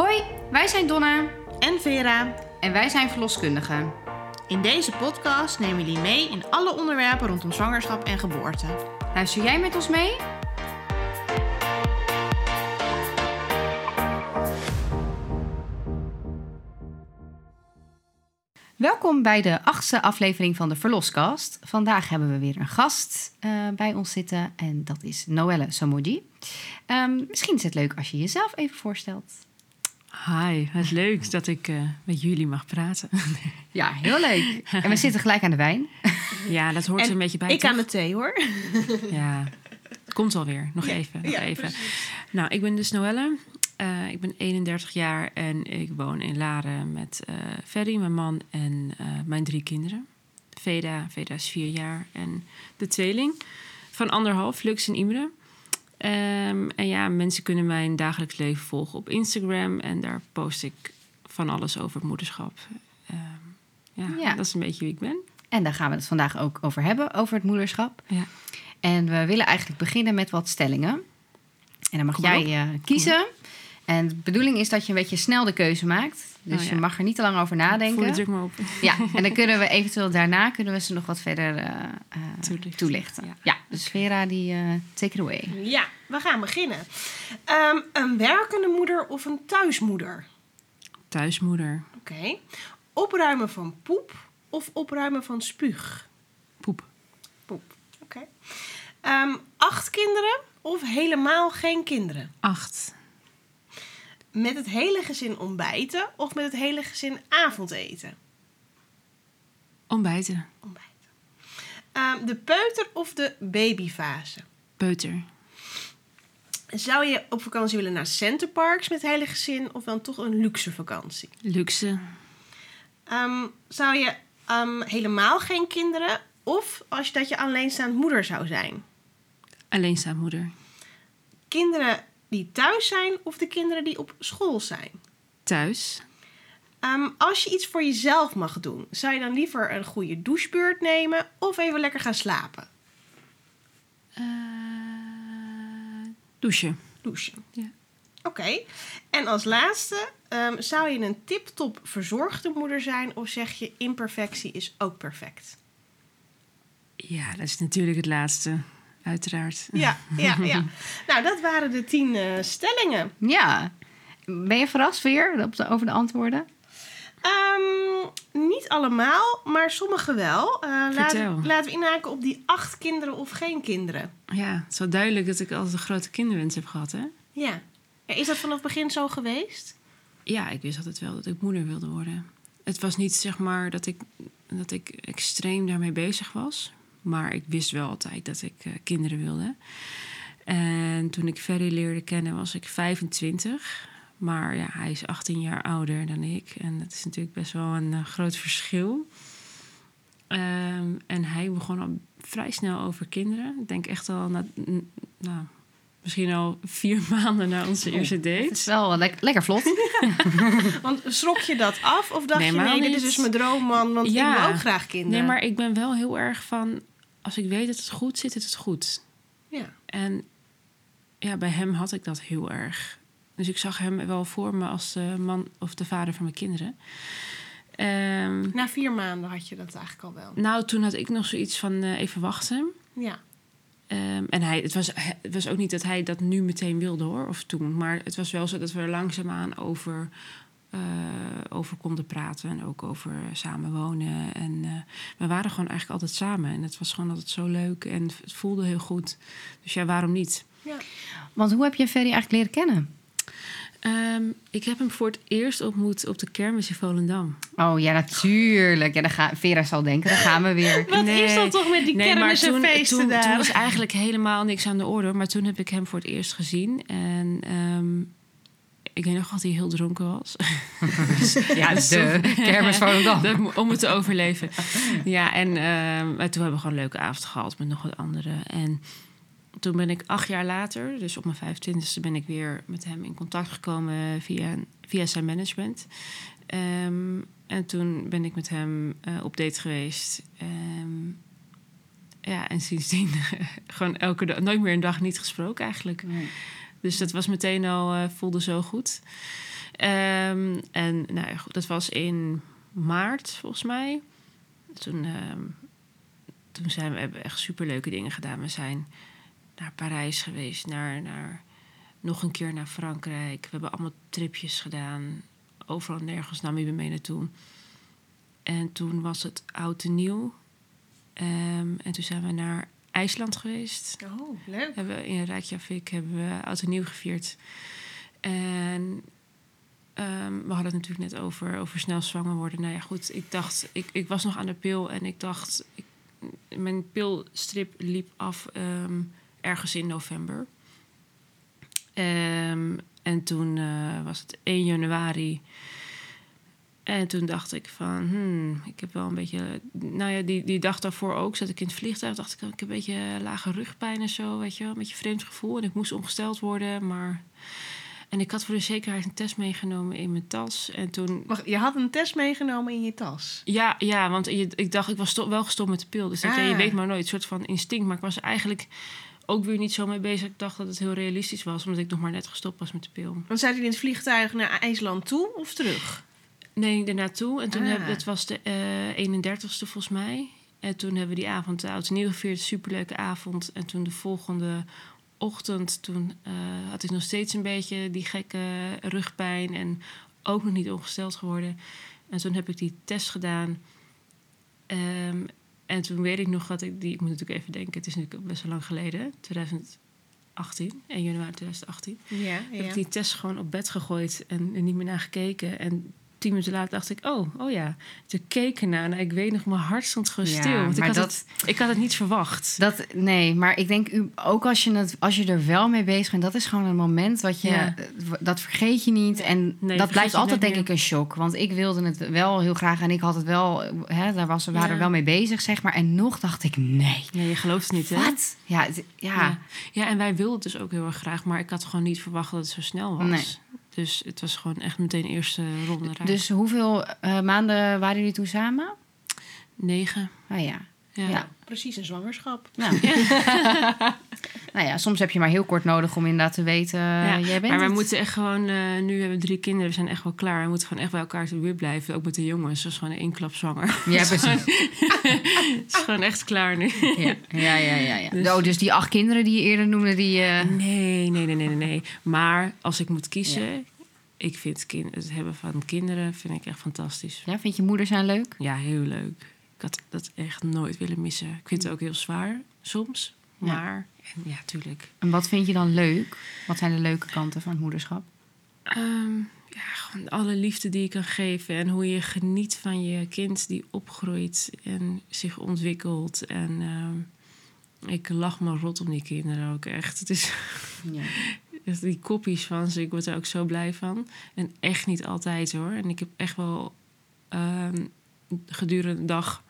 Hoi, wij zijn Donna en Vera. en wij zijn verloskundigen. In deze podcast nemen we jullie mee in alle onderwerpen rondom zwangerschap en geboorte. Luister jij met ons mee? Welkom bij de achtste aflevering van de Verloskast. Vandaag hebben we weer een gast eh, bij ons zitten en dat is Noelle Samodi. Ehm, misschien is het leuk als je jezelf even voorstelt. Hi, het is leuk dat ik eh, met jullie mag praten. Ja, heel leuk. En we zitten gelijk aan de wijn. ja, dat hoort er een beetje bij. Ik toch? aan de thee hoor. Ja, het komt alweer. Nog even. Nog ja, even. Nou, ik ben dus Noelle. Eh, ik ben 31 jaar en ik woon in Laren met eh Ferry, mijn man en mijn drie kinderen. Veda, Veda is vier jaar en de tweeling van anderhalf, Lux en Imre. Ehm, en ja, mensen kunnen mijn dagelijks leven volgen op Instagram en daar post ik van alles over het moederschap. Ehm, ja, Ja. dat is een beetje wie ik ben. En daar gaan we het vandaag ook over hebben, over het moederschap. Ja. En we willen eigenlijk beginnen met wat stellingen. En dan mag Kom jij eh, kiezen. En de bedoeling is dat je een beetje snel de keuze maakt. Dus Oh, ja. je mag er niet te lang over Voel de nadenken. druk maar op. Ja, en dan kunnen we eventueel daarna kunnen we ze nog wat verder eh, eh, Toelichten. toelichten. Ja. Ja. dus Vera, die eh take it away. Ja, we gaan beginnen. Ehm, een werkende moeder of een thuismoeder? Thuismoeder. Oké. Opruimen van poep of opruimen van spuug? Poep. Poep. Oké. Ehm, acht kinderen of helemaal geen kinderen? Acht. Met het hele gezin ontbijten of met het hele gezin avondeten? Ontbijten. Ontbijten. Ehm, de peuter of de babyfase? Peuter. Zou je op vakantie willen naar Centerparks met het hele gezin of dan toch een luxe vakantie? Luxe. Ehm, zou je ehm, helemaal geen kinderen of als je dat je alleenstaand moeder zou zijn? Alleenstaanmoeder. Kinderen die thuis zijn of de kinderen die op school zijn? Thuis. Ehm, als je iets voor jezelf mag doen, zou je dan liever een goede douchebeurt nemen of even lekker gaan slapen? Eh, douchen. Douchen. Ja. Oké. En als laatste, ehm, zou je een tip-top verzorgde moeder zijn of zeg je imperfectie is ook perfect? Ja, dat is natuurlijk het laatste. Uiteraard. Ja, ja, ja. nou, dat waren de tien eh, stellingen. Ja. Ben je verrast weer op de, over de antwoorden? Ehm, niet allemaal, maar sommige wel. Eh, laten, laten we inhaken op die acht kinderen of geen kinderen. Ja, het is wel duidelijk dat ik altijd een grote kinderwens heb gehad, hè? Ja. ja. Is dat vanaf het begin zo geweest? Ja, ik wist altijd wel dat ik moeder wilde worden. Het was niet zeg maar dat ik, dat ik extreem daarmee bezig was. Maar ik wist wel altijd dat ik eh, kinderen wilde. En toen ik Ferry leerde kennen was ik 25. Maar ja, hij is 18 jaar ouder dan ik. En dat is natuurlijk best wel een eh, groot verschil. Ehm, en hij begon al vrij snel over kinderen. Ik denk echt al, na, n- nou, misschien al vier maanden na onze eerste Het date. is wel le- lekker vlot. Want schrok je dat af of dacht Nee, je, nee, dit is dus mijn droomman, want Ja. ik wil ook graag kinderen? Nee, maar ik ben wel heel erg van... als ik weet dat het goed zit, is het goed. Ja. En ja, bij hem had ik dat heel erg. Dus ik zag hem wel voor me als de man of de vader van mijn kinderen. Ehm, Na vier maanden had je dat eigenlijk al wel. nou, toen had ik nog zoiets van eh, even wachten. Ja. Ehm, en hij, het, was, het was ook niet dat hij dat nu meteen wilde hoor, of toen. Maar het was wel zo dat we er langzaamaan over, eh, over konden praten. En ook over samenwonen. En eh, we waren gewoon eigenlijk altijd samen. En het was gewoon altijd zo leuk en het voelde heel goed. Dus ja, waarom niet? ja. Want hoe heb je Ferry eigenlijk leren kennen? Ehm, ik heb hem voor het eerst ontmoet op de kermis in Volendam. Oh ja, natuurlijk. Ja, dan ga, Vera zal denken, daar gaan we weer. Wat is dat toch met die kermis en toen, feesten toen, daar? toen was eigenlijk helemaal niks aan de orde. Maar toen heb ik hem voor het eerst gezien. En ehm, ik weet nog dat hij heel dronken was. Ja, Dus de toen- kermis Volendam. Dat- om het te overleven. Ja, en ehm, maar toen hebben we gewoon een leuke avond gehad met nog wat anderen. En toen ben ik acht jaar later, dus op mijn 25e, ben ik weer met hem in contact gekomen via, via zijn management. Ehm, en toen ben ik met hem eh, op date geweest. Ehm, ja, en sindsdien gewoon elke dag, nooit meer een dag niet gesproken eigenlijk. Dus dat was meteen al, eh, voelde zo goed. Ehm, en nou ja, dat was in maart volgens mij. Toen, toen zijn we hebben echt superleuke dingen gedaan. We zijn naar Parijs geweest, naar, naar, nog een keer naar Frankrijk. We hebben allemaal tripjes gedaan. Overal nergens nam je me mee naartoe. En toen was het oud en nieuw. Ehm, en toen zijn we naar IJsland geweest. Oh, leuk. Hebben we in Reykjavik hebben we oud en nieuw gevierd. En ehm, we hadden het natuurlijk net over, over snel zwanger worden. Nou ja, goed, ik dacht, ik, ik was nog aan de pil en ik dacht, ik, mijn pilstrip liep af ehm, ergens in november. Ehm, en toen eh, was het 1 januari. En toen dacht ik van, hmm, ik heb wel een beetje... Nou ja, die, die dag daarvoor ook zat ik in het vliegtuig. dacht ik, ik heb een beetje lage rugpijn en zo, weet je wel. Een beetje vreemd gevoel. En ik moest omgesteld worden, maar... En ik had voor de zekerheid een test meegenomen in mijn tas. En toen... Wacht, je had een test meegenomen in je tas? Ja, ja want je, ik dacht, ik was wel gestopt met de pil. Dus Ah. je weet maar nooit, een soort van instinct. Maar ik was eigenlijk ook weer niet zo mee bezig. Ik dacht dat het heel realistisch was, omdat ik nog maar net gestopt was met de pil. Want zat je in het vliegtuig naar IJsland toe of terug? Nee, ernaartoe. En toen Ah. heb, dat was de eh 31ste volgens mij. En toen hebben we die avond de oud nieuw gevierd. Superleuke avond. En toen de volgende ochtend, toen eh, had ik nog steeds een beetje die gekke rugpijn. En ook nog niet ongesteld geworden. En toen heb ik die test gedaan. Ehm, en toen weet ik nog dat ik die... Ik moet natuurlijk even denken, het is natuurlijk best wel lang geleden. 2018, 1 januari 2018 Ja, heb ik die test gewoon op bed gegooid en er niet meer naar gekeken. En tien minuten later dacht ik, oh, oh ja. Toen keek ernaar en ik weet nog, mijn hart stond gewoon Ja, stil. Want ik had, dat- het, ik had het niet verwacht. Dat, nee, maar ik denk u, ook als je, het, als je er wel mee bezig bent, dat is gewoon een moment wat je, Ja. dat vergeet je niet. En dat vergeet blijft altijd denk ik een shock. Want ik wilde het wel heel graag en ik had het wel, hè, daar was, we waren Ja. wel mee bezig, zeg maar. En nog dacht ik, nee. Ja, je gelooft het niet, hè? Wat? Ja, ja. Ja. ja, en wij wilden het dus ook heel erg graag. Maar ik had gewoon niet verwacht dat het zo snel was. Nee. Dus het was gewoon echt meteen eerste ronde raak. Dus hoeveel eh, maanden waren jullie toen samen? Negen. Ah ja. Ja. Ja. Precies een zwangerschap. Nou. nou ja, soms heb je maar heel kort nodig om inderdaad te weten, Ja, jij bent maar het. moeten echt gewoon, eh, nu hebben we drie kinderen, we zijn echt wel klaar. We moeten gewoon echt bij elkaar te weer blijven. Ook met de jongens, dat is gewoon één klap zwanger. Ja, precies. Het is gewoon echt klaar nu. Ja, ja, ja. ja, ja. Dus- Oh, dus die acht kinderen die je eerder noemde, die... eh, Nee, nee, nee, nee, nee, nee. Maar als ik moet kiezen, ik vind kind, het hebben van kinderen vind ik echt fantastisch. Ja, vind je moeder zijn leuk? Ja, heel leuk. Ik had dat echt nooit willen missen. Ik vind het ook heel zwaar soms. Ja. Maar en ja, tuurlijk. En wat vind je dan leuk? Wat zijn de leuke kanten van het moederschap? Ehm, ja, gewoon alle liefde die je kan geven. En hoe je geniet van je kind die opgroeit en zich ontwikkelt. En ehm, ik lach me rot om die kinderen ook echt. Het is Ja. die kopjes van ze, ik word er ook zo blij van. En echt niet altijd hoor. En ik heb echt wel ehm, gedurende de dag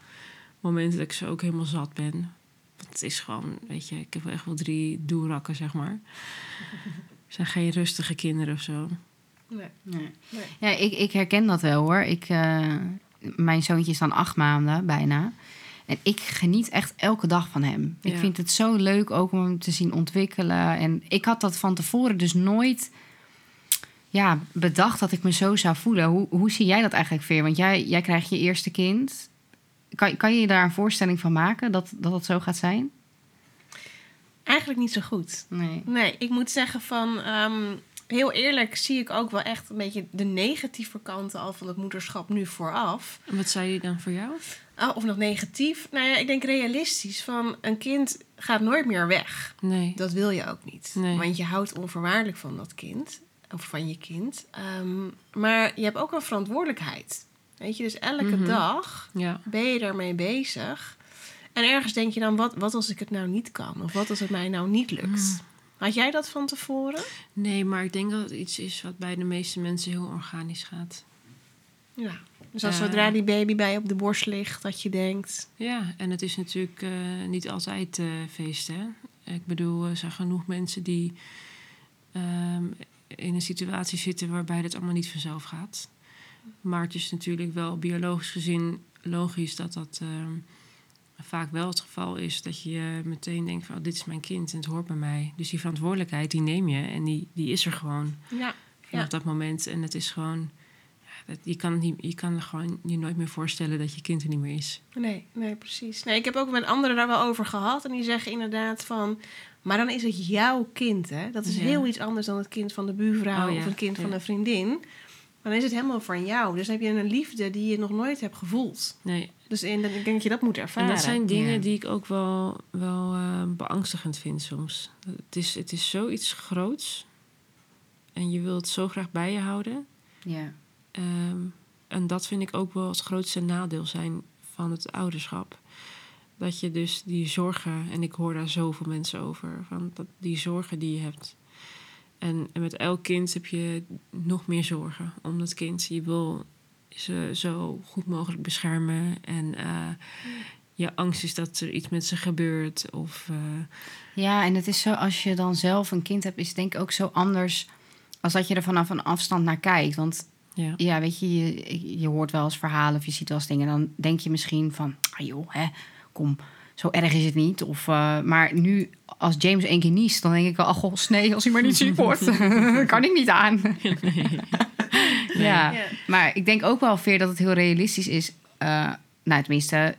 momenten dat ik ze ook helemaal zat ben. Want het is gewoon, weet je, ik heb wel echt wel drie doerakken, zeg maar. Het zijn geen rustige kinderen of zo. Nee. Nee. Nee. Ja, ik, ik herken dat wel hoor. Ik, eh, mijn zoontje is dan acht maanden bijna. En ik geniet echt elke dag van hem. Ik vind het zo leuk ook om hem te zien ontwikkelen. En ik had dat van tevoren dus nooit ja, bedacht dat ik me zo zou voelen. Hoe, hoe zie jij dat eigenlijk, Veer? Want jij, jij krijgt je eerste kind. Kan, kan je je daar een voorstelling van maken dat dat, het zo gaat zijn? Eigenlijk niet zo goed. Nee. Nee, ik moet zeggen van... ehm, heel eerlijk zie ik ook wel echt een beetje de negatieve kanten al van het moederschap nu vooraf. En wat zei je dan voor jou? Oh, of nog negatief? Nou ja, ik denk realistisch van een kind gaat nooit meer weg. Nee. Dat wil je ook niet. Nee. Want je houdt onvoorwaardelijk van dat kind. Of van je kind. Ehm, maar je hebt ook een verantwoordelijkheid. Weet je, dus elke Mhm. dag Ja. ben je daarmee bezig. En ergens denk je dan, wat, wat als ik het nou niet kan? Of wat als het mij nou niet lukt? Mm. Had jij dat van tevoren? Nee, maar ik denk dat het iets is wat bij de meeste mensen heel organisch gaat. Ja. Dus als Eh. zodra die baby bij je op de borst ligt, dat je denkt... Ja, en het is natuurlijk eh, niet altijd eh feest, hè? Ik bedoel, er zijn genoeg mensen die ehm, in een situatie zitten waarbij het allemaal niet vanzelf gaat. Maar het is natuurlijk wel biologisch gezien logisch dat dat ehm, vaak wel het geval is. Dat je meteen denkt van, oh, dit is mijn kind en het hoort bij mij. Dus die verantwoordelijkheid, die neem je en die, die is er gewoon. Ja, vanaf Ja. dat moment. En het is gewoon... dat, je, kan het niet, je kan er gewoon je nooit meer voorstellen dat je kind er niet meer is. Nee, nee, precies. Nee, ik heb ook met anderen daar wel over gehad. En die zeggen inderdaad van... Maar dan is het jouw kind, hè? Dat is Ja. heel iets anders dan het kind van de buurvrouw Oh of een kind van een vriendin. Dan is het helemaal van jou. Dus dan heb je een liefde die je nog nooit hebt gevoeld. Nee, Dus in, ik denk dat je dat moet En ervaren. dat zijn dingen Ja. die ik ook wel, wel eh, beangstigend vind soms. Het is, het is zoiets groots. En je wilt het zo graag bij je houden. Ja. Ehm, en dat vind ik ook wel het grootste nadeel zijn van het ouderschap. Dat je dus die zorgen, en ik hoor daar zoveel mensen over, van dat, die zorgen die je hebt. En, en met elk kind heb je nog meer zorgen om dat kind. Je wil ze zo goed mogelijk beschermen. En eh, je angst is dat er iets met ze gebeurt. Of, eh, Ja, en het is zo, als je dan zelf een kind hebt, is het denk ik ook zo anders als dat je er vanaf een afstand naar kijkt. Want ja. ja, weet je, je, je hoort wel eens verhalen of je ziet wel eens dingen. Dan denk je misschien van, ah joh, hè, kom, zo erg is het niet. Of, eh, maar nu, als James één keer niest, dan denk ik wel, ach nee, als hij maar niet ziek wordt, kan ik niet aan. Ja, Ja. maar ik denk ook wel, Veer, dat het heel realistisch is. Eh, nou, tenminste,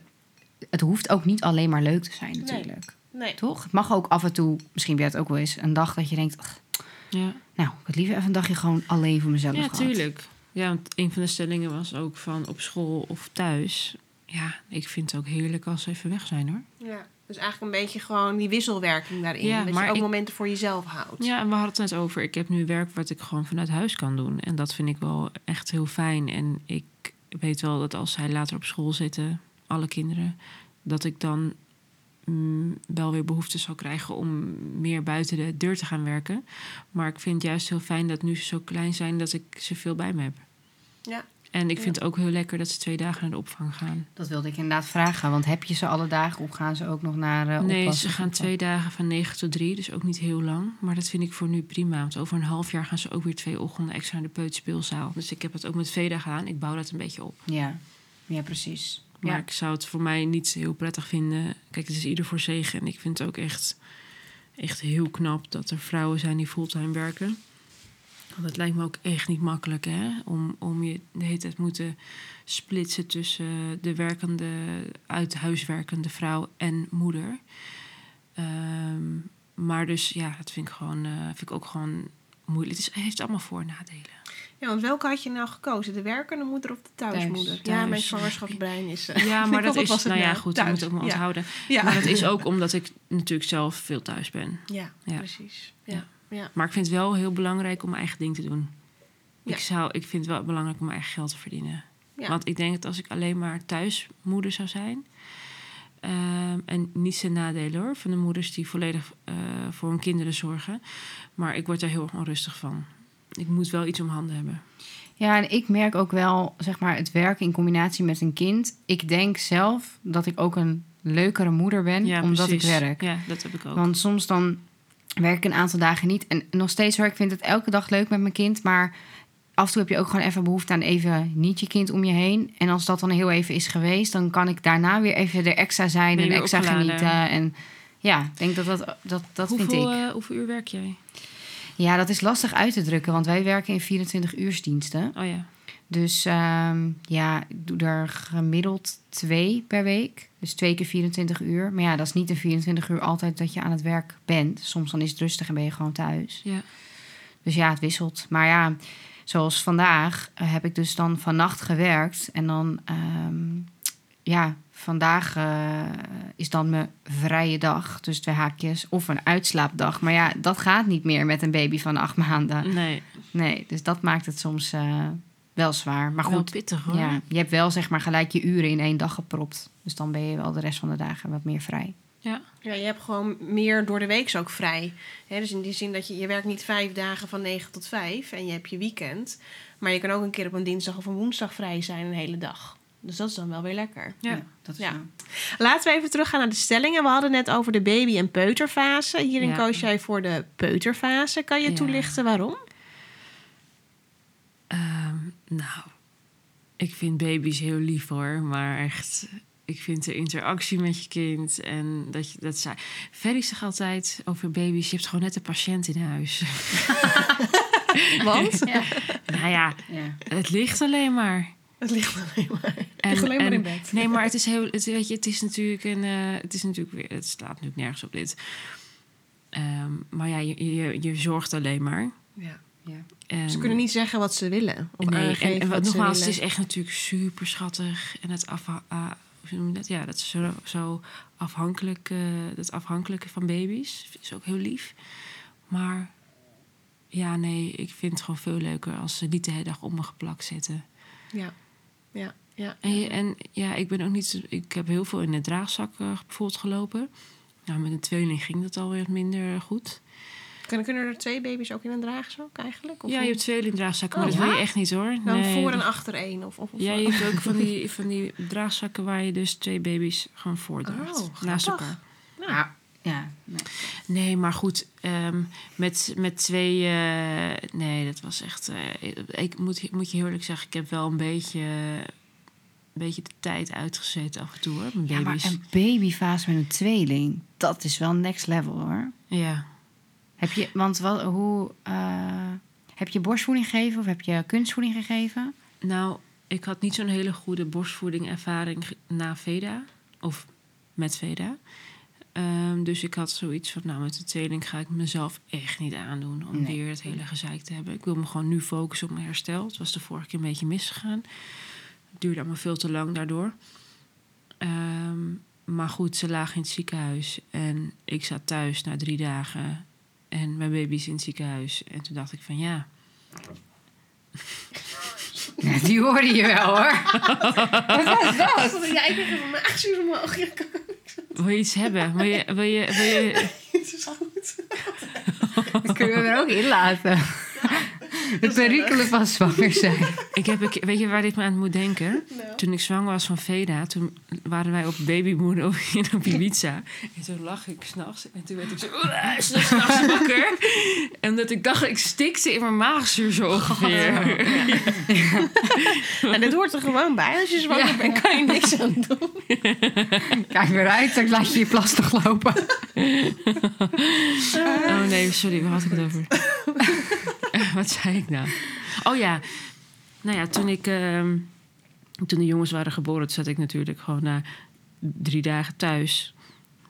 het hoeft ook niet alleen maar leuk te zijn natuurlijk. Nee. Toch? Het mag ook af en toe, misschien ben je het ook wel eens, een dag dat je denkt... ach, ja. nou, ik had liever even een dagje gewoon alleen voor mezelf Ja, gehad. tuurlijk. Ja, want een van de stellingen was ook van op school of thuis. Ja, ik vind het ook heerlijk als ze even weg zijn hoor. Ja. Dus eigenlijk een beetje gewoon die wisselwerking daarin. Ja, dat maar je ook ik- momenten voor jezelf houdt. Ja, en we hadden het net over. Ik heb nu werk wat ik gewoon vanuit huis kan doen. En dat vind ik wel echt heel fijn. En ik weet wel dat als zij later op school zitten, alle kinderen, dat ik dan mm, wel weer behoefte zal krijgen om meer buiten de deur te gaan werken. Maar ik vind het juist heel fijn dat nu ze zo klein zijn dat ik ze veel bij me heb. Ja. En ik vind het ook heel lekker dat ze twee dagen naar de opvang gaan. Dat wilde ik inderdaad vragen. Want heb je ze alle dagen of gaan ze ook nog naar eh Nee, ze gaan twee dagen van 9 tot 3, dus ook niet heel lang. Maar dat vind ik voor nu prima. Want over een half jaar gaan ze ook weer twee ochtenden extra naar de peuterspeelzaal. Dus ik heb het ook met Veda gedaan. Ik bouw dat een beetje op. Ja, ja precies. Maar Ja. ik zou het voor mij niet heel prettig vinden. Kijk, het is ieder voor zegen. En ik vind het ook echt, echt heel knap dat er vrouwen zijn die fulltime werken. Want het lijkt me ook echt niet makkelijk, hè? Om, om je de hele tijd moeten splitsen tussen de werkende, uit huis werkende vrouw en moeder. Ehm, maar dus ja, dat vind ik, gewoon, eh, vind ik ook gewoon moeilijk. Het is, heeft allemaal voor- en nadelen. Ja, want welke had je nou gekozen? De werkende moeder of de thuismoeder? Thuis. Ja, mijn zwangerschapsbrein is... eh, Ja, maar dat is, was het nou ja, nou? goed, je moet ook maar Ja. onthouden. ja. Maar dat is ook omdat ik natuurlijk zelf veel thuis ben. Ja, Ja. precies. Ja. Ja. Maar ik vind het wel heel belangrijk om mijn eigen ding te doen. Ja. Ik, zou, ik vind het wel belangrijk om mijn eigen geld te verdienen. Ja. Want ik denk dat als ik alleen maar thuismoeder zou zijn... ehm, en niet zijn nadelen hoor, van de moeders die volledig eh, voor hun kinderen zorgen. Maar ik word daar heel erg onrustig van. Ik moet wel iets om handen hebben. Ja, en ik merk ook wel, zeg maar, het werken in combinatie met een kind. Ik denk zelf dat ik ook een leukere moeder ben, Ja, omdat precies. ik werk. Ja, dat heb ik ook. Want soms dan werk ik een aantal dagen niet. En nog steeds hoor, ik vind het elke dag leuk met mijn kind. Maar af en toe heb je ook gewoon even behoefte aan even niet je kind om je heen. En als dat dan heel even is geweest, dan kan ik daarna weer even er extra zijn en extra opgeladen. genieten. En ja, ik denk dat dat, dat, dat vind ik. eh, hoeveel uur werk jij? Ja, dat is lastig uit te drukken, want wij werken in 24 uursdiensten. Oh ja. Dus ehm, ja, ik doe er gemiddeld twee per week. Dus twee keer 24 uur. Maar ja, dat is niet de 24 uur altijd dat je aan het werk bent. Soms dan is het rustig en ben je gewoon thuis. ja. Dus ja, het wisselt. Maar ja, zoals vandaag heb ik dus dan vannacht gewerkt. En dan, ehm, ja, vandaag eh, is dan mijn vrije dag. Dus twee haakjes. Of een uitslaapdag. Maar ja, dat gaat niet meer met een baby van acht maanden. Nee, Nee, dus dat maakt het soms eh, wel zwaar. Maar wel goed, pittig hoor. ja, je hebt wel zeg maar gelijk je uren in één dag gepropt. Dus dan ben je wel de rest van de dagen wat meer vrij. Ja. Ja, je hebt gewoon meer door de week ook vrij. Hè, dus in die zin dat je, je werkt niet vijf dagen van negen tot vijf en je hebt je weekend. Maar je kan ook een keer op een dinsdag of een woensdag vrij zijn een hele dag. Dus dat is dan wel weer lekker. Ja. dat is Ja. zo. Laten we even teruggaan naar de stellingen. We hadden net over de baby- en peuterfase. Hierin Ja. koos jij voor de peuterfase. Kan je Ja. toelichten waarom? Nou, ik vind baby's heel lief hoor, maar echt, ik vind de interactie met je kind en dat je dat zei. Ferry zegt altijd over baby's: je hebt gewoon net een patiënt in huis. Want? Ja. Nou ja, ja. het ligt alleen maar. Het ligt alleen maar, En- ligt alleen maar in bed. Nee, maar het is heel. Het, weet je, het is natuurlijk een. eh, het is natuurlijk weer. Het slaat natuurlijk nergens op dit. Ehm, maar ja, je, je, je zorgt alleen maar. Ja. ja. Ze kunnen niet zeggen wat ze willen. Of nee, aangeven en, en wat, nogmaals, het is echt natuurlijk super schattig. En het af, ah, hoe noem je dat? Ja, dat is zo, zo afhankelijk. eh, dat afhankelijke van baby's is ook heel lief. Maar ja, nee, ik vind het gewoon veel leuker als ze niet de hele dag op me geplakt zitten. Ja, ja, ja. En, ja, ik ben ook niet. zo- Ik heb heel veel in de draagzak eh, bijvoorbeeld gelopen. Nou, met een tweeling ging dat alweer minder goed. Kunnen, kunnen er twee baby's ook in een draagzak eigenlijk? Of ja, je hebt tweeling draagzakken, maar Oh, dat wil ja? je echt niet hoor. Dan Nee, voor en achter één? Of, of, of Ja, je hebt ook van die, van die draagzakken waar je dus twee baby's gewoon voordraagt. Oh, naast elkaar. Ah, ja. nee. Nee, maar goed, ehm, met, met twee... eh, nee, dat was echt... eh, ik moet, moet je heel eerlijk zeggen, ik heb wel een beetje... Een beetje de tijd uitgezet af en toe hoor, met Ja, maar baby's. een babyfase met een tweeling, dat is wel next level hoor. Ja. Heb je, want wat, hoe, eh, heb je borstvoeding gegeven of heb je kunstvoeding gegeven? Nou, ik had niet zo'n hele goede borstvoeding ervaring na Veda. Of met Veda. Ehm, dus ik had zoiets van, nou, met de tweeling ga ik mezelf echt niet aandoen om Nee. weer het hele gezeik te hebben. Ik wil me gewoon nu focussen op mijn herstel. Het was de vorige keer een beetje misgegaan. Het duurde allemaal veel te lang daardoor. Ehm, maar goed, ze lagen in het ziekenhuis en ik zat thuis na drie dagen. En mijn baby is in het ziekenhuis. En toen dacht ik van ja, Ja, die hoorde je wel hoor. Ja, ik kreeg even mijn acties omhoog. Wil je iets hebben? Wil je, wil je, wil je... het is goed. Dat kunnen we er ook in laten. Het perikelen van zwanger zijn. Ik heb, ik, weet je waar dit me aan moet denken? Nou. Toen ik zwanger was van Veda, toen waren wij op babymoeder op, op Ibiza. En toen lag ik s'nachts en toen werd ik zo s'nachts wakker. En omdat ik dacht, ik stikte in mijn maagzuur zo ongeveer. En dit hoort er gewoon bij. Als je zwanger Ja. bent, kan je niks aan doen. Kijk weer uit, dan laat je je plas nog lopen. Oh nee, sorry, waar had ik het over? Wat zei ik nou? Oh ja, nou ja, toen ik... ehm, toen de jongens waren geboren, zat ik natuurlijk gewoon na drie dagen thuis.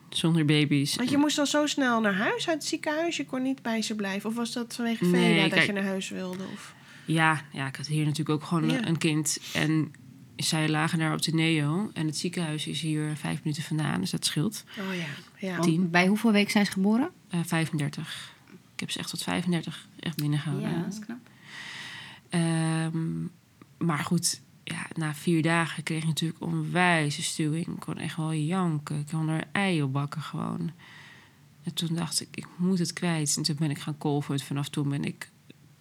Zonder baby's. Want je moest al zo snel naar huis uit het ziekenhuis. Je kon niet bij ze blijven. Of was dat vanwege Nee, Veda dat kijk- je naar huis wilde? Of... Ja, ja, ik had hier natuurlijk ook gewoon Ja. een, kind. En zij lagen daar op de neo. En het ziekenhuis is hier vijf minuten vandaan, dus dat scheelt. Oh ja. ja. Tien. Bij hoeveel weken zijn ze geboren? Eh 35. Ik heb ze echt tot 35 echt binnengehouden. is knap. Ehm, maar goed, ja, na vier dagen kreeg ik natuurlijk onwijs stuwing. Ik kon echt wel janken. Ik kon er ei op bakken gewoon. En toen dacht ik, ik moet het kwijt. En toen ben ik gaan kolven. Vanaf toen ben ik,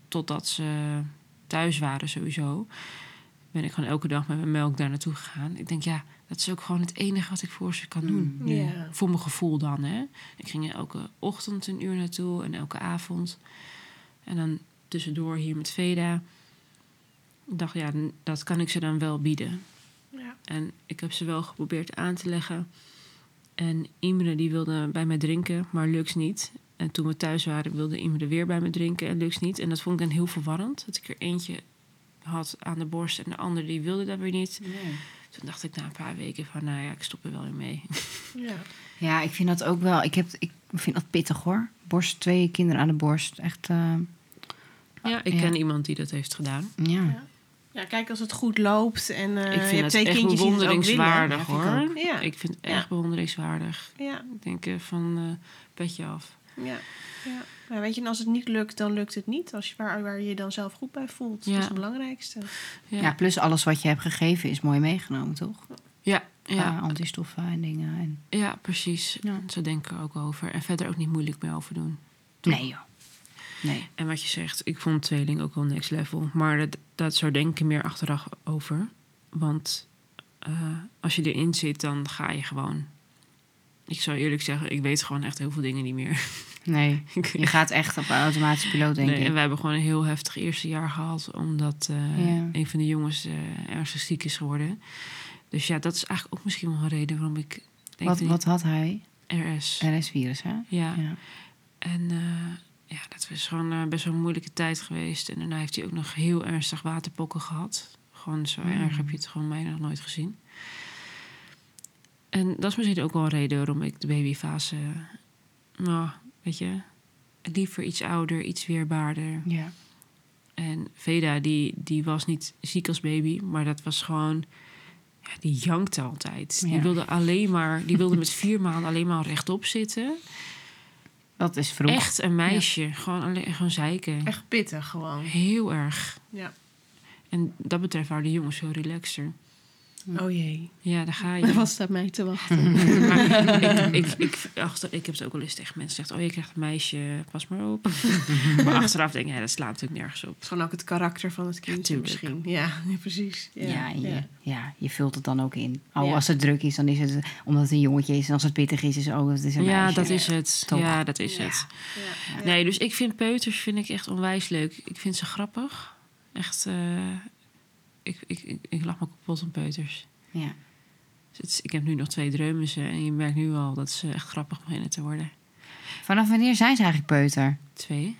totdat ze thuis waren sowieso... ben ik gewoon elke dag met mijn melk daar naartoe gegaan. Ik denk, ja, dat is ook gewoon het enige wat ik voor ze kan doen. Mm, ja. Voor mijn gevoel dan, hè. Ik ging er elke ochtend een uur naartoe en elke avond. En dan tussendoor hier met Veda. Ik dacht, ja, dat kan ik ze dan wel bieden. Ja. En ik heb ze wel geprobeerd aan te leggen. En Imre die wilde bij mij drinken, maar Lux niet. En toen we thuis waren, wilde Imre weer bij me drinken en Lux niet. En dat vond ik dan heel verwarrend. Dat ik er eentje had aan de borst en de andere die wilde dat weer niet. Toen dacht ik na een paar weken van, nou ja, ik stop er wel in mee. Ja. Ja, ik vind dat ook wel. Ik, heb, ik vind dat pittig hoor. Borst, twee kinderen aan de borst. Echt, eh, Ja, ik Ja. ken iemand die dat heeft gedaan. ja. ja, kijk, als het goed loopt en eh ik je vind hebt het twee echt kindjes die het ook willen. bewonderingswaardig hoor. Ja. Ik vind het echt bewonderingswaardig. Ja, Ik denk eh, van eh petje af. Ja, ja. Maar weet je, en als het niet lukt, dan lukt het niet. Als je, waar, waar je je dan zelf goed bij voelt. Dat Ja. is het belangrijkste. Ja, Ja, plus alles wat je hebt gegeven is mooi meegenomen, toch? ja, Ja. antistoffen en dingen. En... ja, precies. Ja. Zo denk ik er ook over. En verder ook niet moeilijk meer over doen. Nee joh. Nee. En wat je zegt, ik vond tweeling ook wel next level. Maar dat, dat zo denk ik meer achteraf over. Want eh, als je erin zit, dan ga je gewoon. Ik zou eerlijk zeggen, ik weet gewoon echt heel veel dingen niet meer. Nee. Ik- Je gaat echt op automatische piloot, denk Nee, en ik. we hebben gewoon een heel heftig eerste jaar gehad, omdat eh, Ja. een van de jongens eh, ernstig ziek is geworden. Dus ja, dat is eigenlijk ook misschien wel een reden waarom ik denk Wat, wat had hij? ik RS. RS-virus, hè? Ja. Ja. En eh, ja, dat was gewoon best wel een moeilijke tijd geweest. En daarna heeft hij ook nog heel ernstig waterpokken gehad. Gewoon zo Mm. erg heb je het gewoon mij nog nooit gezien. En dat is misschien ook wel een reden waarom ik de babyfase... Nou, weet je, liever iets ouder, iets weerbaarder. Ja. En Veda, die, die was niet ziek als baby, maar dat was gewoon... Ja, die jankte altijd. Die wilde alleen maar... Die wilde met vier maanden alleen maar rechtop zitten. Dat is vroeg. Echt een meisje. Gewoon, alleen, gewoon zeiken. Echt pittig gewoon. Heel erg. Ja. En dat betreft waren de jongens veel relaxer. Oh jee. Ja, daar ga je. was staat mij te wachten. Maar ik, ik, ik, achter, ik heb het ook wel eens tegen mensen gezegd... oh, je krijgt een meisje, pas maar op. maar achteraf denk ik, ja, dat slaat natuurlijk nergens op. Het is gewoon ook het karakter van het kind tuurlijk. misschien. Ja, ja, precies. Ja, Ja, je, ja. ja. je vult het dan ook in. Oh, Ja. als het druk is, dan is het omdat het een jongetje is. En als het pittig is, is het, oh, het is een Ja, meisje. dat is het. Ja, dat is Ja. het. Ja, ja. Nee, dus ik vind peuters vind ik echt onwijs leuk. Ik vind ze grappig. Echt, eh, ik, ik, ik, ik lach me kapot om peuters. Ja. Dus ik heb nu nog twee dreumissen en je merkt nu al dat ze echt grappig beginnen te worden. Vanaf wanneer zijn ze eigenlijk peuter? Twee.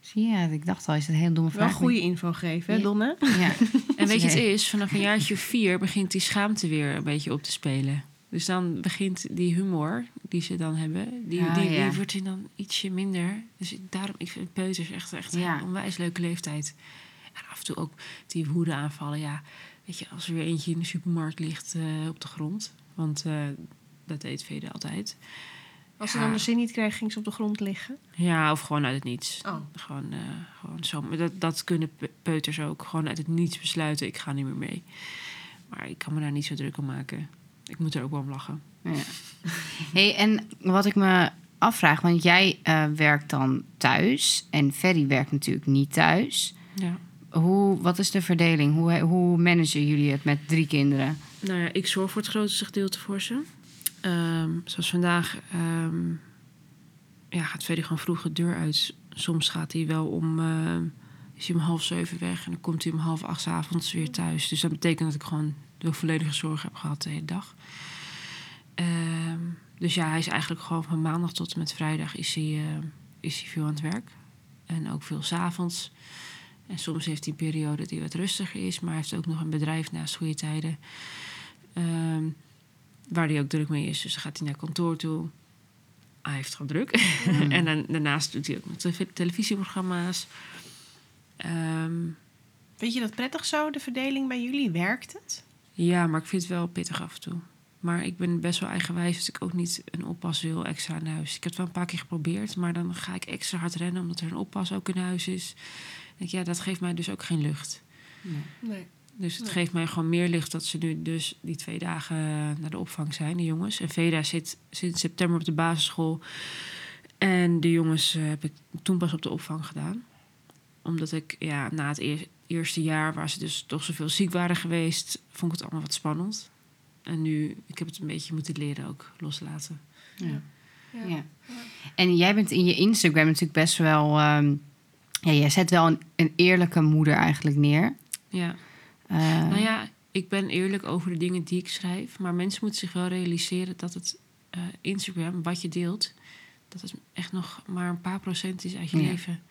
Zie je, ik dacht al, is dat een heel domme Wel vraag. goede info geven, hè, Ja. Donne? Ja. En weet je, het is, vanaf een jaartje of vier begint die schaamte weer een beetje op te spelen. Dus dan begint die humor die ze dan hebben, die, Ah, die, ja. die wordt dan ietsje minder. Dus daarom, ik vind peuters echt, echt Ja. een onwijs leuke leeftijd. En af en toe ook die woede aanvallen. Ja, weet je, als er weer eentje in de supermarkt ligt eh, op de grond. Want eh, dat deed Vede altijd. Als ze Ja. dan de zin niet krijgen, ging ze op de grond liggen. Ja, of gewoon uit het niets. Oh. Gewoon, eh, gewoon zo. Maar dat, dat kunnen pe- peuters ook. Gewoon uit het niets besluiten, ik ga niet meer mee. Maar ik kan me daar niet zo druk om maken. Ik moet er ook wel om lachen. Ja. Hey, en wat ik me afvraag, want jij eh, werkt dan thuis en Ferry werkt natuurlijk niet thuis. Ja. Hoe, wat is de verdeling? Hoe, hoe managen jullie het met drie kinderen? Nou ja, ik zorg voor het grootste gedeelte voor ze. Ehm, zoals vandaag ehm, ja, gaat Freddy gewoon vroeg de deur uit. Soms gaat hij wel om, ehm, is hij om half zeven weg en dan komt hij om half acht 's avonds weer thuis. Dus dat betekent dat ik gewoon de volledige zorg heb gehad de hele dag. Ehm, dus ja, hij is eigenlijk gewoon van maandag tot en met vrijdag is hij, eh, is hij veel aan het werk. En ook veel s'avonds. En soms heeft hij een periode hij wat rustiger is, maar hij heeft ook nog een bedrijf naast goede tijden. Ehm, waar hij ook druk mee is. Dus dan gaat hij naar kantoor toe. Hij heeft gewoon druk. en dan, daarnaast doet hij ook nog televisieprogramma's. Ehm, Vind je dat prettig zo, de verdeling bij jullie? Werkt het? ja, maar ik vind het wel pittig af en toe. Maar ik ben best wel eigenwijs, dus ik ook niet een oppas wil extra in huis. Ik heb het wel een paar keer geprobeerd, maar dan ga ik extra hard rennen omdat er een oppas ook in huis is. Ik denk, ja, dat geeft mij dus ook geen lucht. Nee. Dus het Nee. geeft mij gewoon meer licht dat ze nu dus die twee dagen naar de opvang zijn, de jongens. En Veda zit sinds september op de basisschool. En de jongens eh, heb ik toen pas op de opvang gedaan. Omdat ik ja, na het eer- eerste jaar, waar ze dus toch zoveel ziek waren geweest, vond ik het allemaal wat spannend. En nu, ik heb het een beetje moeten leren ook loslaten. Ja. Ja. Ja. En jij bent in je Instagram natuurlijk best wel... ehm, ja, jij zet wel een, een eerlijke moeder eigenlijk neer. Ja. Eh, Nou ja, ik ben eerlijk over de dingen die ik schrijf. Maar mensen moeten zich wel realiseren dat het eh, Instagram, wat je deelt, dat het echt nog maar een paar procent is uit je Ja. leven.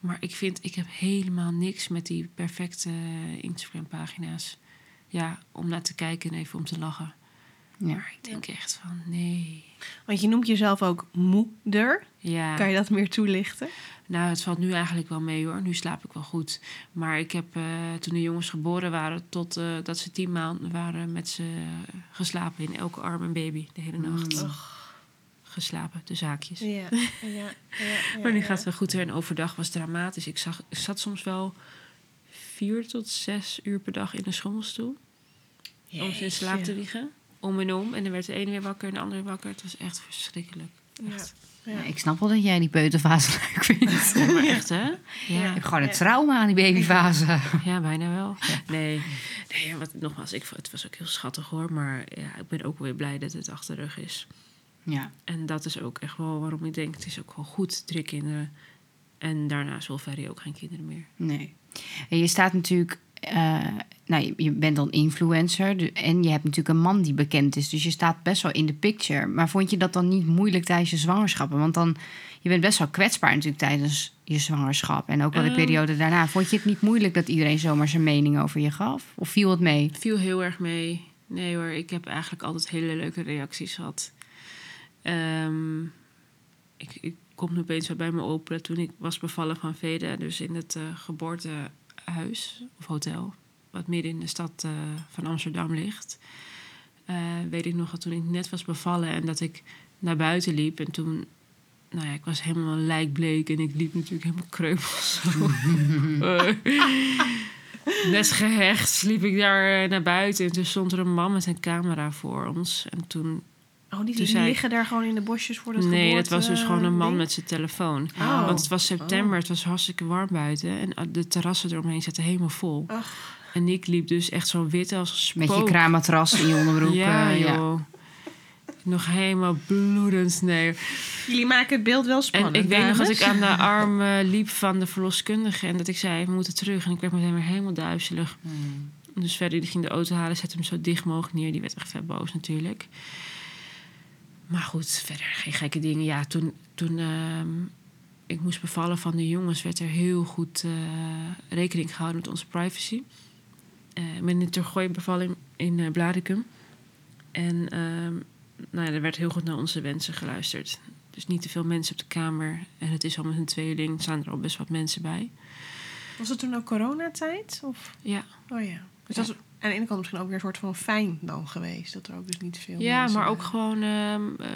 Maar ik vind, ik heb helemaal niks met die perfecte Instagram-pagina's. Ja, om naar te kijken en even om te lachen. Ja. Maar ik denk echt van, nee. Want je noemt jezelf ook moeder. Ja, Kan je dat meer toelichten? nou, het valt nu eigenlijk wel mee hoor. Nu slaap ik wel goed. Maar ik heb eh, toen de jongens geboren waren, tot eh, dat ze tien maanden waren, met ze geslapen in elke arm en baby de hele nacht. Mm. Geslapen, de zaakjes. Ja. ja, ja, ja maar nu gaat het wel goed. En overdag was het dramatisch. Ik, zag, ik zat soms wel vier tot zes uur per dag in de schommelstoel. Om ze in slaap te wiegen. Om en om. En dan werd de ene weer wakker en de andere wakker. Het was echt verschrikkelijk. Echt. Ja. Ja, ik snap wel dat jij die peuterfase leuk vindt. Ja, maar echt hè? Ik Ja, heb gewoon een Ja. trauma aan die babyfase. ja bijna wel. Nee, nee ja, wat, nogmaals, ik, het was ook heel schattig hoor. Maar ja, ik ben ook weer blij dat het achter de rug is. Ja. En dat is ook echt wel waarom ik denk, het is ook wel goed, drie kinderen. En daarna wil Ferry ook geen kinderen meer. Nee. En je staat natuurlijk eh, nou, je, bent dan influencer en je hebt natuurlijk een man die bekend is. Dus je staat best wel in de picture. Maar vond je dat dan niet moeilijk tijdens je zwangerschappen? Want dan, je bent best wel kwetsbaar natuurlijk tijdens je zwangerschap. En ook wel de Ehm. periode daarna. Vond je het niet moeilijk dat iedereen zomaar zijn mening over je gaf? Of viel het mee? viel heel erg mee. Nee hoor, ik heb eigenlijk altijd hele leuke reacties gehad. Ehm, ik, ik kom nu opeens weer bij me op dat toen ik was bevallen van Veda, dus in het eh, geboortehuis of hotel, wat midden in de stad eh, van Amsterdam ligt. eh, weet ik nog dat toen ik net was bevallen en dat ik naar buiten liep en toen, nou ja, ik was helemaal lijkbleek en ik liep natuurlijk helemaal kreupels. zo. Eh, Net gehecht liep ik daar naar buiten. En toen stond er een man met een camera voor ons. En toen... Oh, die, die liggen daar gewoon in de bosjes voor dat nee, dat was dus gewoon een man ding? met zijn telefoon. Oh. Want het was september, het was hartstikke warm buiten. En eh, de terrassen eromheen zaten helemaal vol. Ach. En ik liep dus echt zo wit als een spook. Met je kraammatras in je onderbroek. Ja, eh, joh. Nog helemaal bloedend, nee. Jullie maken het beeld wel En spannend, ik weet nog dat ik aan de arm eh, liep van de verloskundige... en dat ik zei, we moeten terug. En ik werd meteen weer helemaal duizelig. Hmm. Dus verder, die ging de auto halen, zette hem zo dicht mogelijk neer. Die werd echt vet boos natuurlijk. Maar goed, verder geen gekke dingen. Ja, toen, toen ehm, ik moest bevallen van de jongens... werd er heel goed eh, rekening gehouden met onze privacy. Ik ben in de Turgooi bevalling in eh Blaricum. En ehm, nou ja, er werd heel goed naar onze wensen geluisterd. Dus niet te veel mensen op de kamer. En het is al met een tweeling, staan er al best wat mensen bij. Was het toen ook coronatijd? Of? Ja, Oh ja. Dus dat aan de ene kant misschien ook weer een soort van fijn dan geweest. Dat er ook dus niet veel Ja, maar ook gewoon, ehm, eh,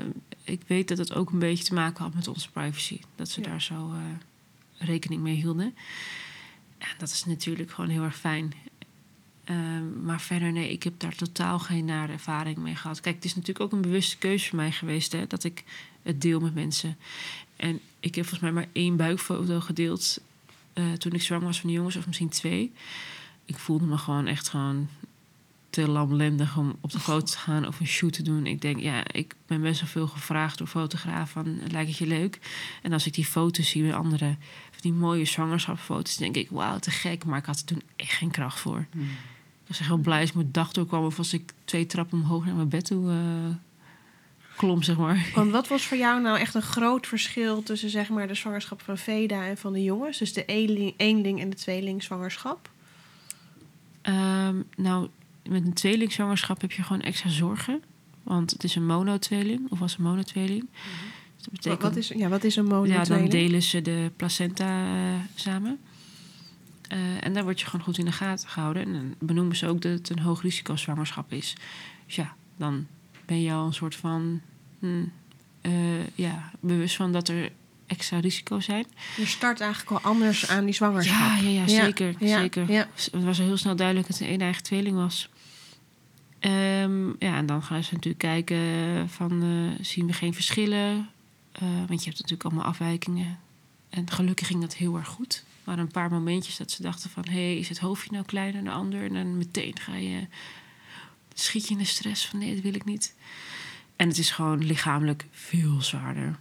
ik weet dat het ook een beetje te maken had met onze privacy. Dat ze Ja. daar zo eh, rekening mee hielden. Ja, dat is natuurlijk gewoon heel erg fijn. Ehm, maar verder, nee, ik heb daar totaal geen nare ervaring mee gehad. Kijk, het is natuurlijk ook een bewuste keuze voor mij geweest hè, dat ik het deel met mensen. En ik heb volgens mij maar één buikfoto gedeeld eh, toen ik zwanger was van de jongens, of misschien twee. Ik voelde me gewoon echt gewoon te lamlendig om op de foto te gaan of een shoot te doen. Ik denk, ja, ik ben best wel veel gevraagd door fotografen van, lijkt het je leuk? En als ik die foto's zie bij andere, van die mooie zwangerschapsfoto's, denk ik, wauw, te gek. Maar ik had er toen echt geen kracht voor. Hmm. Ik was echt heel blij als ik mijn dag doorkwam of als ik twee trappen omhoog naar mijn bed toe eh, klom, zeg maar. Want wat was voor jou nou echt een groot verschil tussen zeg maar de zwangerschap van Veda en van de jongens? Dus de eenling, eenling en de tweeling zwangerschap? Ehm, nou, met een tweelingzwangerschap heb je gewoon extra zorgen. Want het is een monotweeling, of was een monotweeling. Dus dat betekent, wat is, ja, wat is een ja, dan monotweeling? delen ze de placenta eh, samen. Eh, en daar word je gewoon goed in de gaten gehouden. En dan benoemen ze ook dat het een hoog risico zwangerschap is. Dus ja, dan ben je al een soort van... hmm, eh, ja, bewust van dat er extra risico's zijn. Je start eigenlijk al anders aan die zwangerschap. Ja, ja, ja, zeker. ja, zeker. ja. Het was al heel snel duidelijk dat het een eigen tweeling was. Ehm, ja, en dan gaan ze natuurlijk kijken van, eh, zien we geen verschillen? Eh, want je hebt natuurlijk allemaal afwijkingen. En gelukkig ging dat heel erg goed. Waren een paar momentjes dat ze dachten van... hé, hey, is het hoofdje nou kleiner dan de ander? En dan meteen ga je... schiet je in de stress van nee, dat wil ik niet. En het is gewoon lichamelijk veel zwaarder.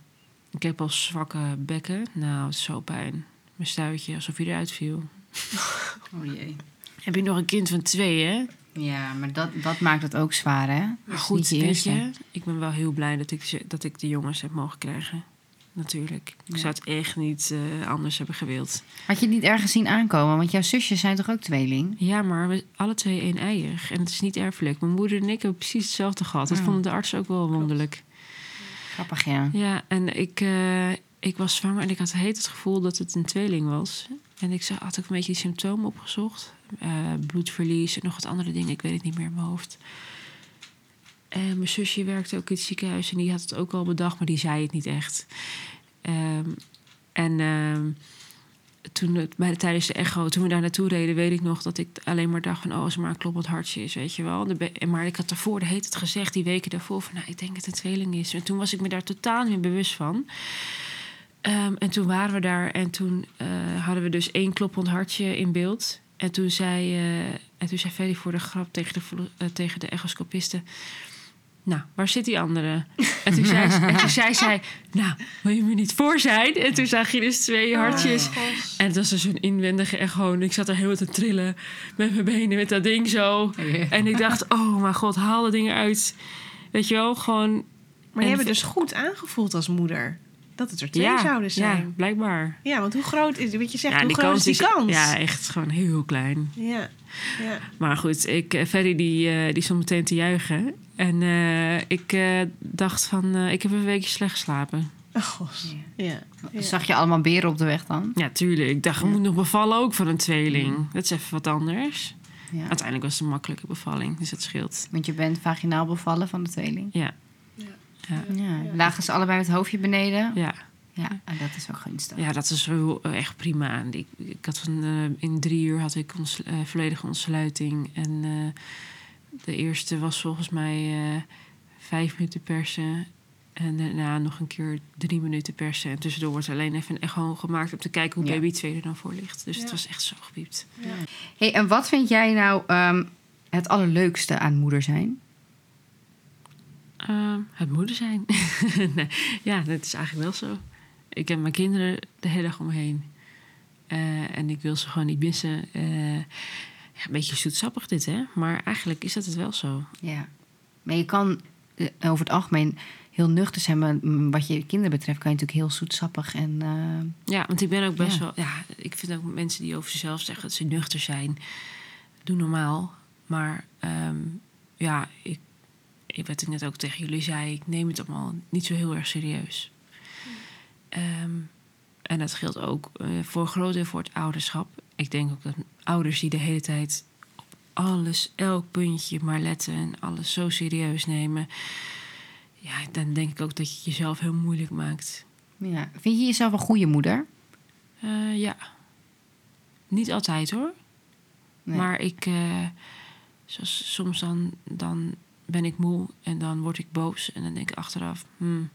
Ik heb al zwakke bekken. Nou, het is zo pijn. Mijn stuitje, alsof hij eruit viel. Oh jee. Heb je nog een kind van twee, hè? Ja, maar dat, dat maakt het ook zwaar, hè? Maar goed, je weet eerste. je, ik ben wel heel blij dat ik, dat ik de jongens heb mogen krijgen. Natuurlijk. Ik Ja. zou het echt niet eh, anders hebben gewild. Had je het niet ergens zien aankomen? Want jouw zusjes zijn toch ook tweeling? Ja, maar we alle twee één eier. En het is niet erfelijk. Mijn moeder en ik hebben precies hetzelfde gehad. Dat Ja. vonden de artsen ook wel wonderlijk. Ja. En ik, eh, ik was zwanger en ik had heet het gevoel dat het een tweeling was. En ik had ook een beetje symptomen opgezocht. Eh, bloedverlies en nog wat andere dingen. Ik weet het niet meer in mijn hoofd. En mijn zusje werkte ook in het ziekenhuis en die had het ook al bedacht, maar die zei het niet echt. Ehm, en ehm, toen het, bij de, tijdens de echo, toen we daar naartoe reden, weet ik nog dat ik alleen maar dacht van, oh, als maar een kloppend hartje is, weet je wel. Maar ik had daarvoor, de heet het gezegd, die weken daarvoor, van, nou, ik denk dat het een tweeling is. En toen was ik me daar totaal niet bewust van. Ehm, en toen waren we daar en toen eh, hadden we dus één kloppend hartje in beeld. En toen zei, toen zei Ferry voor de grap tegen de, eh, tegen de echoscopiste... nou, waar zit die andere? En toen zei, ze- en toen zei zij, nou, wil je me niet voor zijn? En toen zag je dus twee hartjes. Gos. En het was dus een inwendige echo. En ik zat er heel te trillen met mijn benen, met dat ding zo. En ik dacht, oh mijn god, haal dat ding uit. Weet je wel, gewoon... Maar je hebt dus goed aangevoeld als moeder. Dat het er twee ja, zouden Ja, zijn. blijkbaar. Ja. want hoe groot is Wat je zegt, ja, hoe groot is die kans? Ja, echt gewoon heel klein. ja. ja. Maar goed, ik, eh, Ferry die, eh, die stond meteen te juichen. En eh, ik eh, dacht van, eh, ik heb een weekje slecht geslapen. Oh, gos. Ja. ja. Zag je allemaal beren op de weg dan? Ja, tuurlijk. Ik dacht, ik moet nog bevallen ook van een tweeling. Dat is even wat anders. Ja. Uiteindelijk was het een makkelijke bevalling, dus dat scheelt. Want je bent vaginaal bevallen van de tweeling. Ja, Ja. ja, Ja. Lagen ze allebei met het hoofdje beneden? ja. Ja, en dat is ook gunstig. ja dat is wel echt prima. Ik, ik had van, eh, in drie uur had ik ons, eh, volledige ontsluiting. En eh, de eerste was volgens mij eh, vijf minuten persen. En daarna nog een keer drie minuten persen. En tussendoor wordt alleen even een echo gemaakt om te kijken hoe Ja. baby 2 er dan voor ligt. Dus het was echt zo gepiept. Ja. Hey, en wat vind jij nou ehm, het allerleukste aan moeder zijn? Ehm, het moeder zijn. nee, ja, dat is eigenlijk wel zo. Ik heb mijn kinderen de hele dag om me heen. Eh, en ik wil ze gewoon niet missen. Eh, ja, een beetje zoetsappig dit, hè? Maar eigenlijk is dat het wel zo. Ja. Maar je kan eh, over het algemeen heel nuchter zijn. Maar wat je kinderen betreft kan je natuurlijk heel zoetsappig en... eh, Ja, want ik ben ook best Ja. wel... Ja, ik vind ook mensen die over zichzelf zeggen dat ze nuchter zijn... Doe normaal. Maar ehm, ja, ik, ik, wat ik net ook tegen jullie zei... ik neem het allemaal niet zo heel erg serieus. Ehm, en dat geldt ook eh, voor een groot deel voor het ouderschap. Ik denk ook dat ouders die de hele tijd op alles, elk puntje maar letten... en alles zo serieus nemen... ja, dan denk ik ook dat je jezelf heel moeilijk maakt... ja. Vind je jezelf een goede moeder? Eh, ja. Niet altijd hoor. Nee. Maar ik, eh, zoals, soms dan, dan ben ik moe en dan word ik boos. En dan denk ik achteraf, hmm,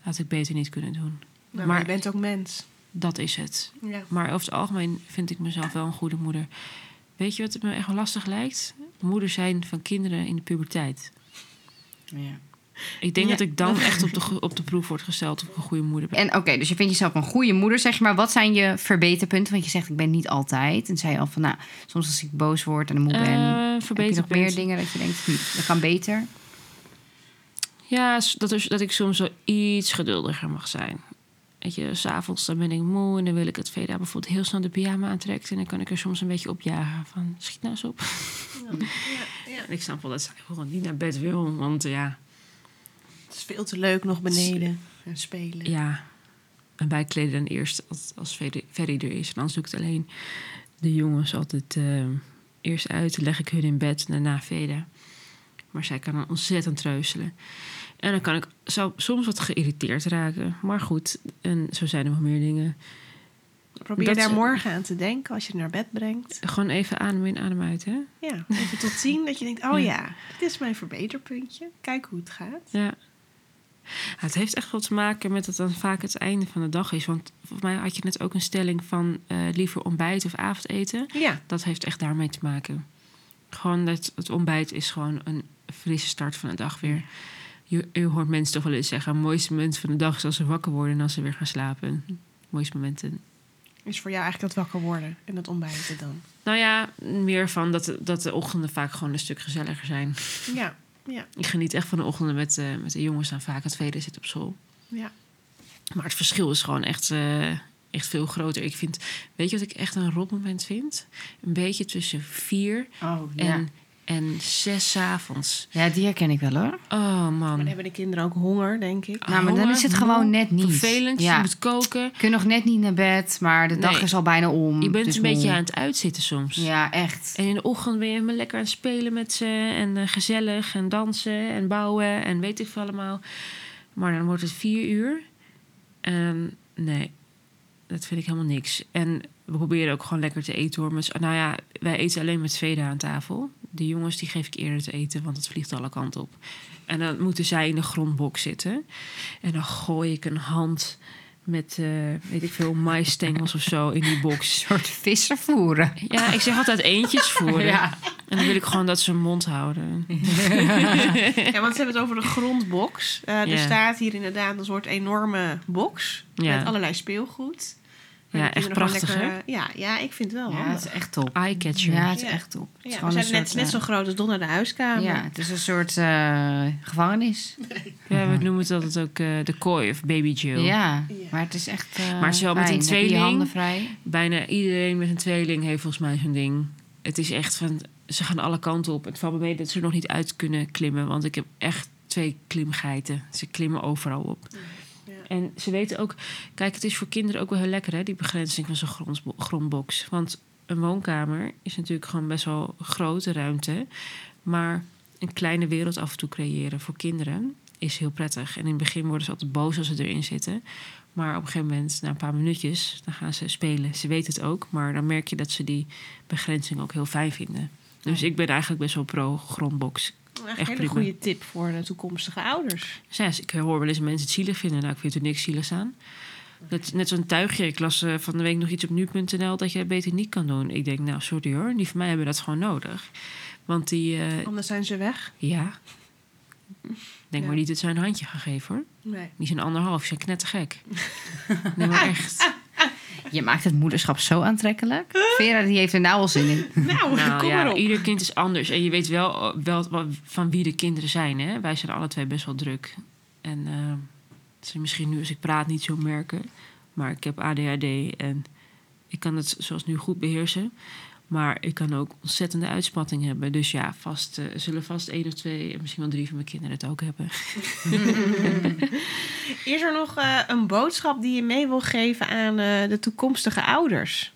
had ik beter niet kunnen doen. Maar, Maar- je bent ook mens. Dat is het. Ja. Maar over het algemeen vind ik mezelf wel een goede moeder. Weet je wat het me echt wel lastig lijkt? Moeder zijn van kinderen in de puberteit. Ja. Ik denk Ja. dat ik dan echt op de, op de proef word gesteld of ik een goede moeder ben. En oké, dus je vindt jezelf een goede moeder, zeg je. Maar wat zijn je verbeterpunten? Want je zegt, ik ben niet altijd. En zei je al van, nou, soms als ik boos word en moe ben... Eh, heb je nog meer dingen dat je denkt, hm, dat kan beter? Ja, dat, is, dat ik soms wel iets geduldiger mag zijn. Weet je, s'avonds dan ben ik moe en dan wil ik het Veda bijvoorbeeld heel snel de pyjama aantrekken. En dan kan ik er soms een beetje opjagen van, schiet nou eens op. Ja. Ja. En ik snap wel dat zij gewoon niet naar bed wil, want ja, Het is veel te leuk nog beneden en spelen. ja. En wij kleden dan eerst als, als Ferry er is. En dan zoek ik alleen de jongens altijd eh, eerst uit. Dan leg ik hun in bed daarna Veda. Maar zij kan dan ontzettend treuzelen. En dan kan ik soms wat geïrriteerd raken. Maar goed, en zo zijn er wel meer dingen. Probeer Dat- daar morgen aan te denken als je het naar bed brengt. Gewoon even adem in, adem uit, hè? Ja, even tot tien dat je denkt, oh Ja. ja, dit is mijn verbeterpuntje. Kijk hoe het gaat. Ja. Ja, Het heeft echt wel te maken met dat het dan vaak het einde van de dag is. Want volgens mij had je net ook een stelling van eh, liever ontbijt of avondeten. Ja, Dat heeft echt daarmee te maken. Gewoon dat het ontbijt is gewoon een frisse start van de dag weer. Je, je hoort mensen toch wel eens zeggen... het mooiste moment van de dag is als ze wakker worden en als ze weer gaan slapen. Mooiste momenten. is voor jou eigenlijk dat wakker worden en het ontbijten dan. Nou ja, meer van dat, de- dat de ochtenden vaak gewoon een stuk gezelliger zijn. Ja, ja, Ik geniet echt van de ochtenden met, eh, met de jongens dan vaak het tweede zit op school. ja. Maar het verschil is gewoon echt, eh, echt veel groter. Ik vind, weet je wat ik echt een rotmoment vind? Een beetje tussen vier Oh, en, en zes 's avonds. Ja, die herken ik wel hoor. Oh Maar man. dan hebben de kinderen ook honger, denk ik. nou, maar dan is het gewoon net niet. Vervelend, Ja. je moet koken. Je kunt nog net niet naar bed, maar de dag Nee. is al bijna om. Je bent dus een beetje moe. aan het uitzitten soms. Ja, echt. En in de ochtend ben je maar lekker aan het spelen met ze. En eh, gezellig en dansen en bouwen en weet ik veel allemaal. Maar dan wordt het vier uur. En nee, dat vind ik helemaal niks. En we proberen ook gewoon lekker te eten hoor. Nou ja, wij eten alleen met Sveda aan tafel. De jongens die geef ik eerder te eten, want het vliegt alle kanten op. En dan moeten zij in de grondbok zitten. En dan gooi ik een hand met, eh, weet ik veel, maisstengels of zo in die box. Een soort visservoeren. Ja, ik zeg altijd eentjes voeren. Ja. En dan wil ik gewoon dat ze hun mond houden. Ja, want ze hebben het over de grondbox. Eh, Er Ja. staat hier inderdaad een soort enorme box. Ja. Met allerlei speelgoed. Ja, echt prachtig, lekker, eh, Ja, ja, ik vind het wel Ja, handig. het is echt top. Eyecatcher. Ja, het is Ja. echt top. Het is Ja, gewoon we zijn net, soort, net zo eh, groot als Donna de huiskamer. Ja, het is een soort eh, gevangenis. Ja, we noemen het altijd ook eh, de kooi of baby jail. Ja, Ja. maar het is echt eh Maar wel met een tweeling. handen vrij. Bijna iedereen met een tweeling heeft volgens mij zo'n ding. Het is echt van, ze gaan alle kanten op. Het valt me mee dat ze er nog niet uit kunnen klimmen. Want ik heb echt twee klimgeiten. Ze klimmen overal op. Ja. En ze weten ook... Kijk, het is voor kinderen ook wel heel lekker, hè? Die begrenzing van zo'n grondbox. Want een woonkamer is natuurlijk gewoon best wel grote ruimte. Maar een kleine wereld af en toe creëren voor kinderen is heel prettig. En in het begin worden ze altijd boos als ze erin zitten. Maar op een gegeven moment, na een paar minuutjes, dan gaan ze spelen. Ze weten het ook, maar dan merk je dat ze die begrenzing ook heel fijn vinden. Dus ik ben eigenlijk best wel pro-grondbox. Een hele prima. goede tip voor de toekomstige ouders. Ja, ik hoor wel eens mensen het zielig vinden. Nou, ik vind er niks zieligs aan. Net, net zo'n tuigje. Ik las eh, van de week nog iets op nu.nl dat je het beter niet kan doen. Ik denk, nou, sorry hoor. Die van mij hebben dat gewoon nodig. Want die, eh, Anders zijn ze weg. ja. Denk Ja. maar niet dat ze een handje gaan geven hoor. Nee. Die zijn anderhalf, die zijn knettergek. nee, maar echt. Je maakt het moederschap zo aantrekkelijk. Vera die heeft er nou al zin in. Nou, Nou kom ja, maar op. ieder kind is anders. En je weet wel, wel wat- van wie de kinderen zijn. Hè? Wij zijn alle twee best wel druk. En eh, dat ze misschien nu als ik praat niet zo merken. Maar ik heb ADHD en ik kan het zoals nu goed beheersen. Maar ik kan ook ontzettende uitspatting hebben. Dus ja, vast, eh, zullen vast één of twee, en misschien wel drie van mijn kinderen het ook hebben. Is er nog eh, een boodschap die je mee wil geven aan eh, de toekomstige ouders?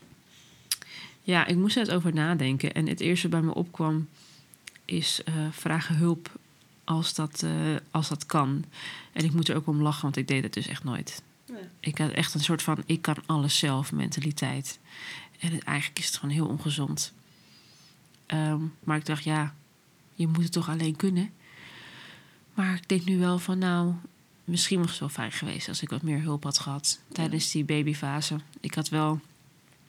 Ja, ik moest er over nadenken. En het eerste bij me opkwam is eh, vragen hulp als dat, eh, als dat kan. En ik moet er ook om lachen, want ik deed het dus echt nooit. Ja. Ik had echt een soort van ik kan alles zelf mentaliteit. En het, eigenlijk is het gewoon heel ongezond. Ehm, maar ik dacht, ja, je moet het toch alleen kunnen. Maar ik denk nu wel van, nou, misschien was het wel fijn geweest als ik wat meer hulp had gehad tijdens die babyfase. Ik had wel,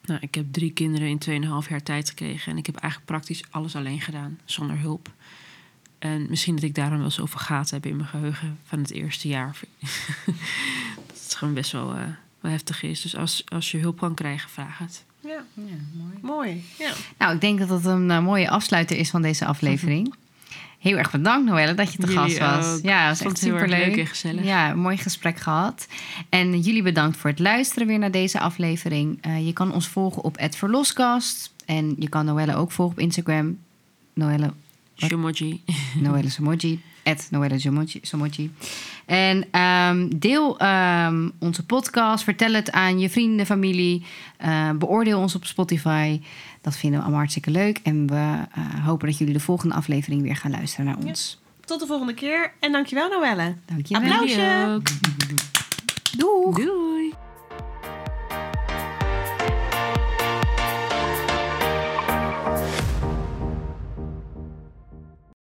nou, ik heb drie kinderen in 2,5 jaar tijd gekregen. En ik heb eigenlijk praktisch alles alleen gedaan, zonder hulp. En misschien dat ik daarom wel zoveel gaten heb in mijn geheugen van het eerste jaar. dat het gewoon best wel, eh, wel heftig is. Dus als, als je hulp kan krijgen, vraag het. Ja, Ja, mooi. mooi. Ja. Nou, ik denk dat het een eh, mooie afsluiter is van deze aflevering. Heel erg bedankt, Noelle, dat je te Jullie gast was. ook. Ja, dat was Vond echt het superleuk. leuk en gezellig. Ja, een mooi gesprek gehad. En jullie bedankt voor het luisteren weer naar deze aflevering. Eh, je kan ons volgen op @verloskast en je kan Noelle ook volgen op Instagram. Noelle Wat? Shumoji. Noelle Somoji. At Noelle Somoji. En ehm, deel ehm, onze podcast. Vertel het aan je vrienden, familie. Eh, beoordeel ons op Spotify. Dat vinden we allemaal hartstikke leuk. En we eh, hopen dat jullie de volgende aflevering weer gaan luisteren naar ons. Tot de volgende keer en dankjewel Noelle. Dankjewel. Applausje. Doeg! Doei.